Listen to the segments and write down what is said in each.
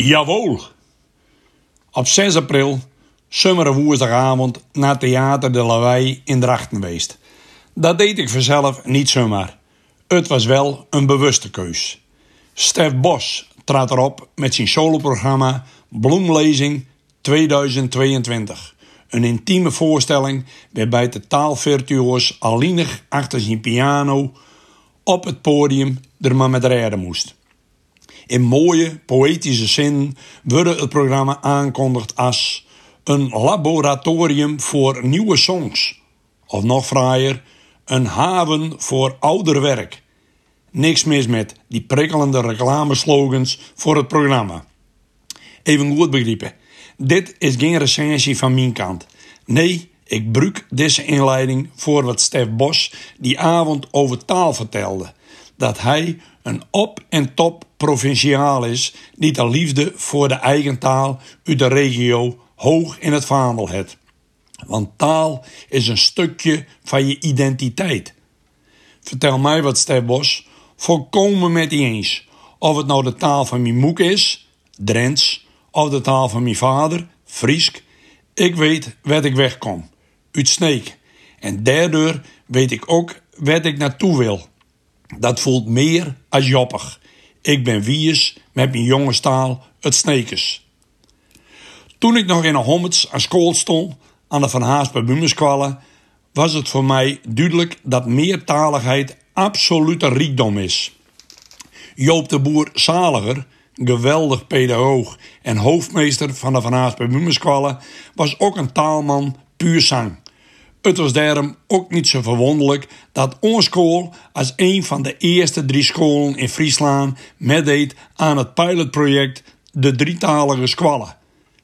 Jawohl. Op 6 april, zomer woensdagavond, naar Theater de Lawaai in Drachtenweest. Dat deed ik vanzelf niet zomaar. Het was wel een bewuste keus. Stef Bos trad erop met zijn soloprogramma Bloemlezing 2022. Een intieme voorstelling waarbij de taalvirtuoos alleenig achter zijn piano op het podium er maar met rijden moest. In mooie, poëtische zin wordt het programma aankondigd als een laboratorium voor nieuwe songs. Of nog fraaier, een haven voor ouder werk. Niks mis met die prikkelende reclameslogans voor het programma. Even goed begrepen. Dit is geen recensie van mijn kant. Nee, ik gebruik deze inleiding voor wat Stef Bos die avond over taal vertelde. Dat hij een op- en top provinciaal is die de liefde voor de eigen taal uit de regio hoog in het vaandel heeft. Want taal is een stukje van je identiteit. Vertel mij wat, Stef Bos. Volkomen met die eens. Of het nou de taal van mijn moek is, Drents, of de taal van mijn vader, Friesk. Ik weet waar ik wegkom. Uit Sneek. En daardoor weet ik ook waar ik naartoe wil. Dat voelt meer als joppig. Ik ben wies met mijn jongenstaal het Sneekers. Toen ik nog in een hommets aan school stond, aan de Van bij Bumeskwallen, was het voor mij duidelijk dat meertaligheid absolute rijkdom is. Joop de Boer Zaliger, geweldig pedagoog en hoofdmeester van de Van bij Bumeskwallen, was ook een taalman puur zang. Het was daarom ook niet zo verwonderlijk dat onze school als een van de eerste drie scholen in Friesland meedeed aan het pilotproject De Drietalige Squallen.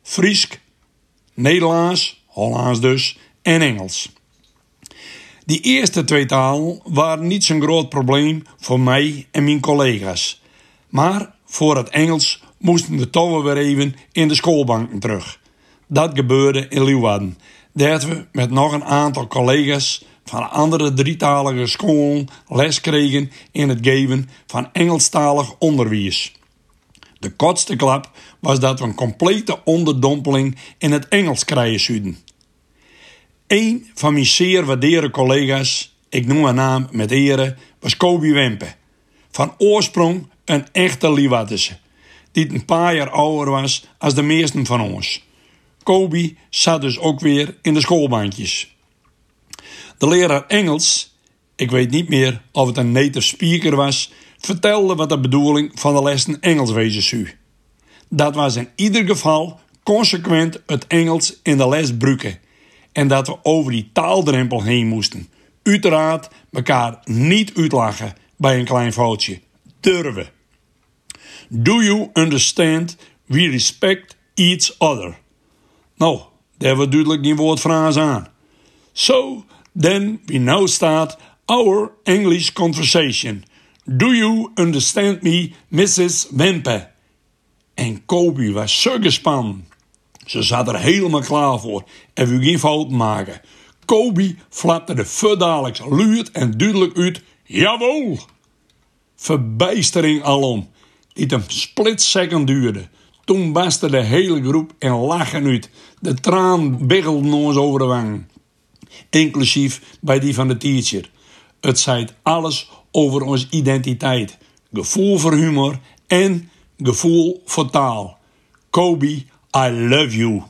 Friesk, Nederlands, Hollands dus, en Engels. Die eerste twee talen waren niet zo'n groot probleem voor mij en mijn collega's. Maar voor het Engels moesten we toch weer even in de schoolbanken terug. Dat gebeurde in Leeuwarden. Dat we met nog een aantal collega's van andere drietalige scholen les kregen in het geven van Engelstalig onderwijs. De kortste klap was dat we een complete onderdompeling in het Engels krijgen zouden. Een van mijn zeer waardeerde collega's, ik noem haar naam met ere, was Kobi Wempe. Van oorsprong een echte Liewattense, die een paar jaar ouder was als de meesten van ons. Kobi zat dus ook weer in de schoolbandjes. De leraar Engels, ik weet niet meer of het een native speaker was, vertelde wat de bedoeling van de lessen Engels zou. Dat was in ieder geval consequent het Engels in de les gebruiken en dat we over die taaldrempel heen moesten. Uiteraard elkaar niet uitlachen bij een klein foutje. Durven. Do you understand? We respect each other. Nou, daar wordt duidelijk geen woordfrase aan. So, then we now start our English conversation. Do you understand me, Mrs. Wempe? En Kobe was zo gespannen. Ze zat er helemaal klaar voor en wil geen fout maken. Kobe flapte de verdadelijks luid en duidelijk uit. Jawel! Verbijstering alom, die een split second duurde. Toen barstte de hele groep en lachen uit. De traan biggelde ons over de wang. Inclusief bij die van de teacher. Het zei alles over onze identiteit. Gevoel voor humor en gevoel voor taal. Kobe, I love you.